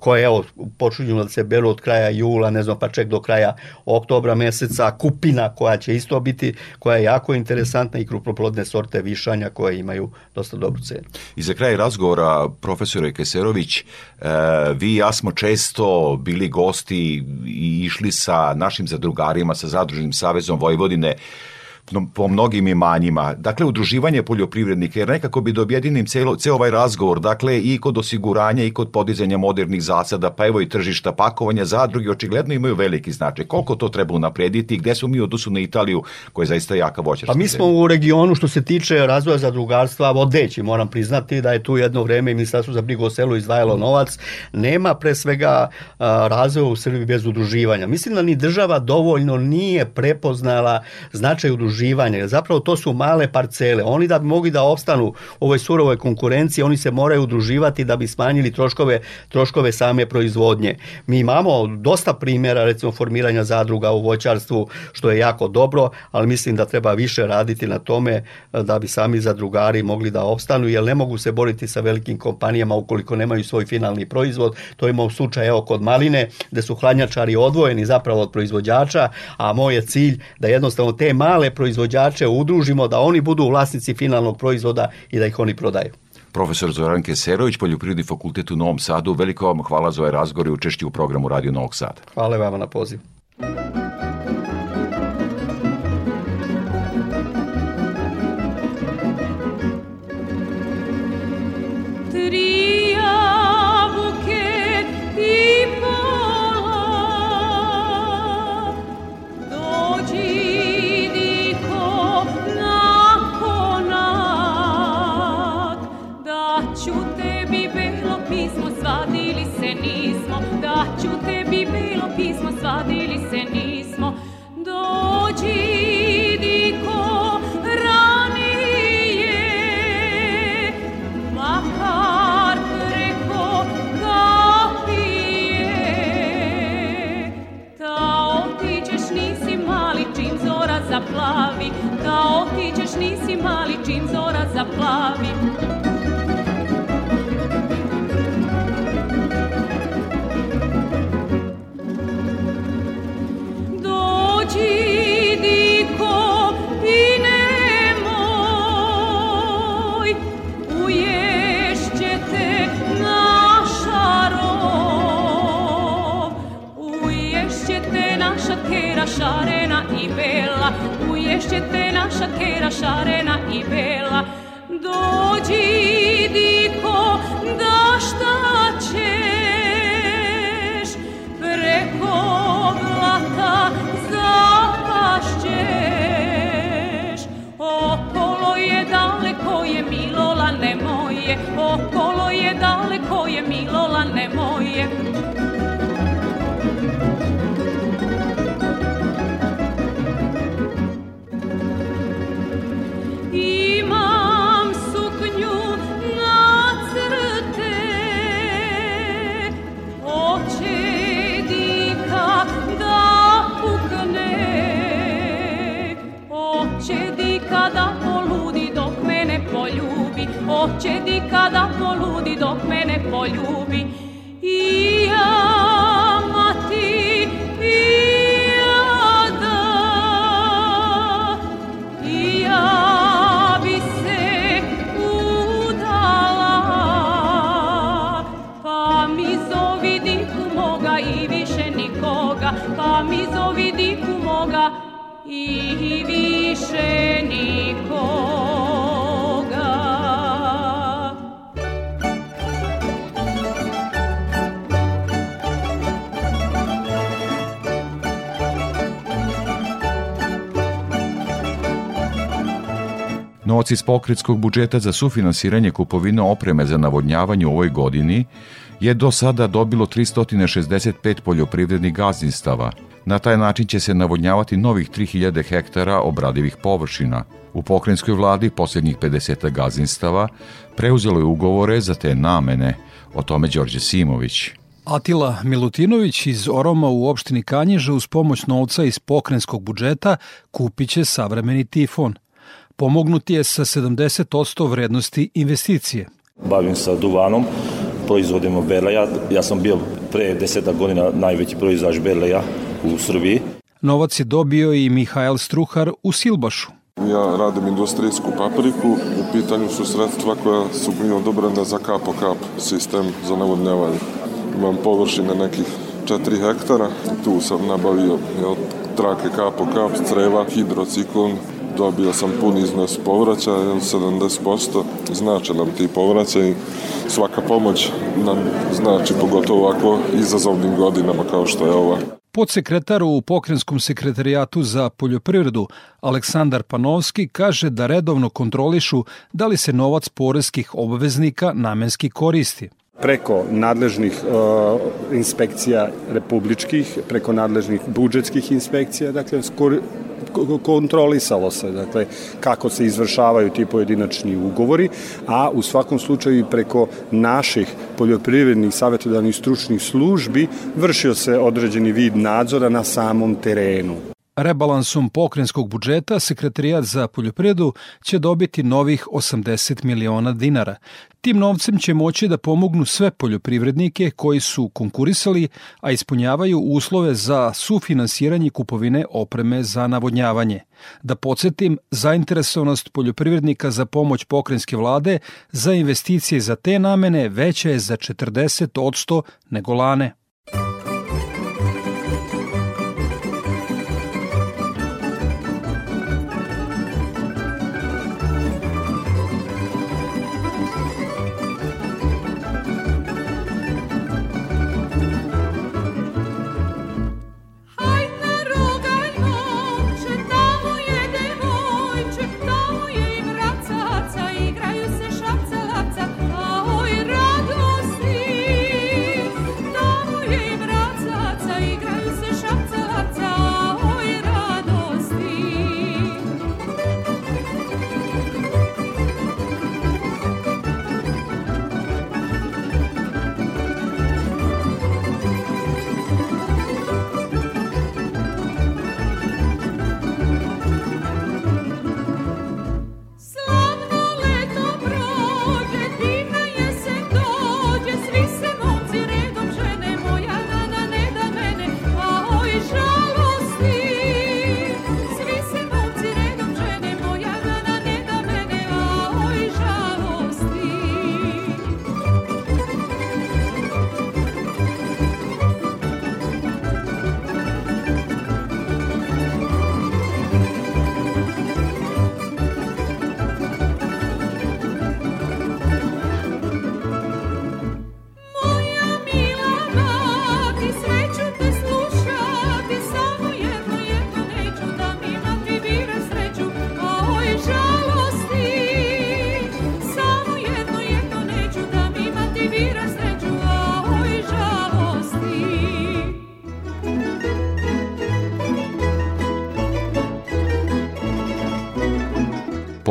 koje evo počinju da se beru od kraja jula, ne znam pa ček do kraja oktobra meseca, kupina koja će isto biti, koja je jako interesantna interesantne i krupnoplodne sorte višanja koje imaju dosta dobru cenu. I za kraj razgovora, profesore Keserović, e, vi i ja smo često bili gosti i išli sa našim zadrugarima, sa Zadruženim savezom Vojvodine, po mnogim imanjima. Dakle, udruživanje poljoprivrednika, jer nekako bi da objedinim celo, ceo ovaj razgovor, dakle, i kod osiguranja i kod podizanja modernih zasada, pa evo i tržišta pakovanja, zadruge, očigledno imaju veliki značaj. Koliko to treba unaprediti, gde smo mi odnosu na Italiju, koja je zaista jaka voćarska Pa mi smo u regionu, što se tiče razvoja zadrugarstva, vodeći, moram priznati da je tu jedno vreme i Ministarstvo za brigu o selu izdvajalo novac. Nema pre svega razvoja u Srbiji bez udruživanja. Mislim da ni država dovoljno nije prepoznala značaj udruživanja udruživanje. Zapravo to su male parcele. Oni da bi mogli da opstanu u ovoj surovoj konkurenciji, oni se moraju udruživati da bi smanjili troškove, troškove same proizvodnje. Mi imamo dosta primjera, recimo formiranja zadruga u voćarstvu, što je jako dobro, ali mislim da treba više raditi na tome da bi sami zadrugari mogli da opstanu, jer ne mogu se boriti sa velikim kompanijama ukoliko nemaju svoj finalni proizvod. To imamo slučaj evo kod maline, gde su hladnjačari odvojeni zapravo od proizvođača, a moj je cilj da jednostavno te male proizvođače udružimo, da oni budu vlasnici finalnog proizvoda i da ih oni prodaju. Profesor Zoran Keserović, Poljoprivredni fakultet u Novom Sadu, veliko vam hvala za ovaj razgovor i učešću u programu Radio Novog Sada. Hvala vama na poziv. zaplavi y iz pokretskog budžeta za sufinansiranje kupovine opreme za navodnjavanje u ovoj godini je do sada dobilo 365 poljoprivrednih gazdinstava. Na taj način će se navodnjavati novih 3000 hektara obradivih površina. U pokrenjskoj vladi posljednjih 50 gazdinstava preuzelo je ugovore za te namene, o tome Đorđe Simović. Atila Milutinović iz Oroma u opštini Kanjiža uz pomoć novca iz pokrenjskog budžeta kupiće savremeni tifon – pomognuti je sa 70% vrednosti investicije. Bavim se duvanom, proizvodimo beleja. Ja sam bio pre deseta godina najveći proizvač beleja u Srbiji. Novac je dobio i Mihajl Struhar u Silbašu. Ja radim industrijsku papriku. U pitanju su sredstva koja su mi odobrene za kap po kap sistem za navodnjavanje. Imam površine nekih 4 hektara. Tu sam nabavio jel, trake kap po kap, creva, hidrociklon, dobio sam pun iznos povraćaja, 70%, znače nam ti povraćaj, svaka pomoć nam znači pogotovo ovako izazovnim godinama kao što je ova. Podsekretar u Pokrenskom sekretarijatu za poljoprivredu Aleksandar Panovski kaže da redovno kontrolišu da li se novac poreskih obveznika namenski koristi preko nadležnih uh, inspekcija republičkih, preko nadležnih budžetskih inspekcija, dakle skor, kontrolisalo se, dakle, kako se izvršavaju ti pojedinačni ugovori, a u svakom slučaju i preko naših poljoprivrednih savjetodavnih stručnih službi vršio se određeni vid nadzora na samom terenu. Rebalansom pokrenjskog budžeta Sekretarijat za poljoprivredu će dobiti novih 80 miliona dinara. Tim novcem će moći da pomognu sve poljoprivrednike koji su konkurisali, a ispunjavaju uslove za sufinansiranje kupovine opreme za navodnjavanje. Da podsjetim, zainteresovanost poljoprivrednika za pomoć pokrenjske vlade za investicije za te namene veća je za 40% nego lane.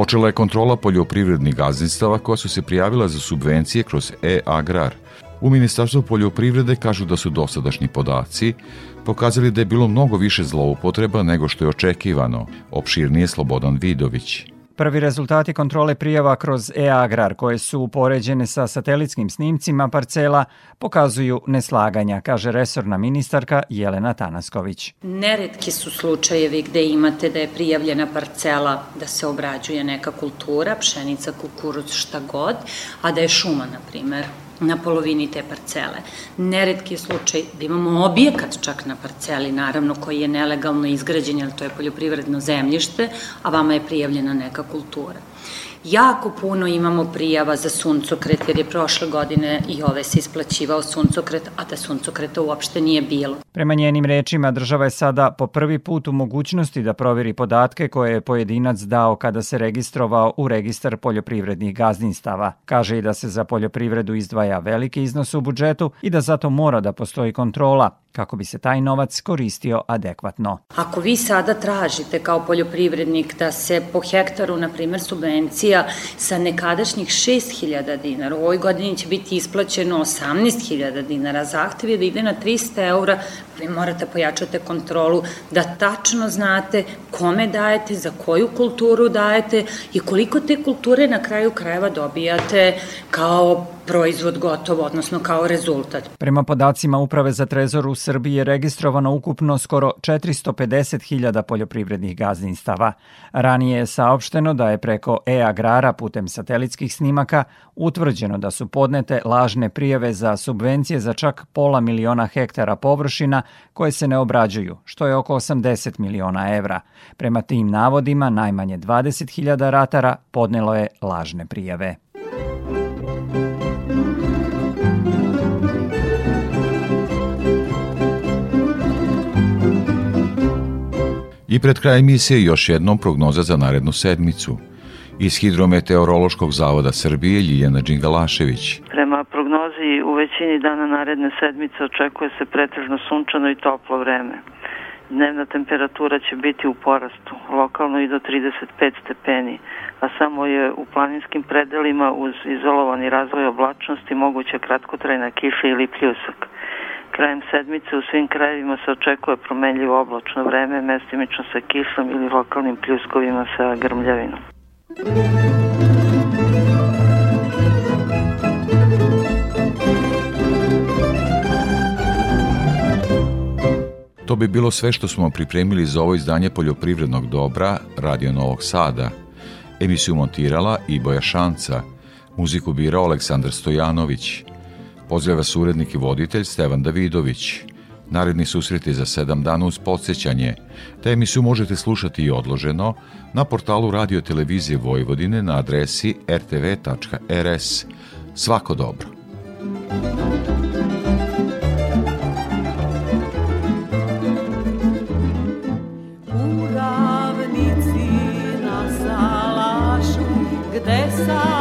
Počela je kontrola poljoprivrednih gazdinstava koja su se prijavila za subvencije kroz e-agrar. U Ministarstvu poljoprivrede kažu da su dosadašnji podaci pokazali da je bilo mnogo više zloupotreba nego što je očekivano, opširnije Slobodan Vidović. Prvi rezultati kontrole prijava kroz e-agrar koje su upoređene sa satelitskim snimcima parcela pokazuju neslaganja, kaže resorna ministarka Jelena Tanasković. Neretki su slučajevi gde imate da je prijavljena parcela da se obrađuje neka kultura, pšenica, kukuruz, šta god, a da je šuma, na primer, na polovini te parcele. Neretki je slučaj da imamo objekat čak na parceli, naravno, koji je nelegalno izgrađen, jer to je poljoprivredno zemljište, a vama je prijavljena neka kultura. Jako puno imamo prijava za suncokret, jer je prošle godine i ove se isplaćivao suncokret, a da suncokreta uopšte nije bilo. Prema njenim rečima, država je sada po prvi put u mogućnosti da proveri podatke koje je pojedinac dao kada se registrovao u registar poljoprivrednih gazdinstava. Kaže i da se za poljoprivredu izdvaja veliki iznos u budžetu i da zato mora da postoji kontrola, kako bi se taj novac koristio adekvatno. Ako vi sada tražite kao poljoprivrednik da se po hektaru, na primer, subvencija sa nekadašnjih 6000 dinara, u ovoj godini će biti isplaćeno 18.000 dinara, zahtev je da ide na 300 eura, vi morate pojačati kontrolu da tačno znate kome dajete, za koju kulturu dajete i koliko te kulture na kraju krajeva dobijate kao proizvod gotovo, odnosno kao rezultat. Prema podacima Uprave za trezor u Srbiji je registrovano ukupno skoro 450.000 poljoprivrednih gazdinstava. Ranije je saopšteno da je preko e-agrara putem satelitskih snimaka utvrđeno da su podnete lažne prijave za subvencije za čak pola miliona hektara površina koje se ne obrađuju, što je oko 80 miliona evra. Prema tim navodima, najmanje 20.000 ratara podnelo je lažne prijave. I pred kraj emisije još jednom prognoza za narednu sedmicu. Iz Hidrometeorološkog zavoda Srbije Ljiljana Đingalašević. Prema prognozi u većini dana naredne sedmice očekuje se pretežno sunčano i toplo vreme. Dnevna temperatura će biti u porastu, lokalno i do 35 stepeni, a samo je u planinskim predelima uz izolovani razvoj oblačnosti moguća kratkotrajna kiša ili pljusak. Krajem sedmice u svim krajevima se očekuje promenljivo oblačno vreme, mestimično sa kišom ili lokalnim pljuskovima sa grmljavinom. To bi bilo sve što smo pripremili za ovo izdanje poljoprivrednog dobra Radio Novog Sada. Emisiju montirala i Boja Šanca, muziku birao Aleksandar Stojanović. Pozdravlja vas urednik i voditelj Stevan Davidović. Naredni susreti za sedam dana uz podsjećanje. Te emisiju možete slušati i odloženo na portalu Radio Televizije Vojvodine na adresi rtv.rs. Svako dobro. čuvajte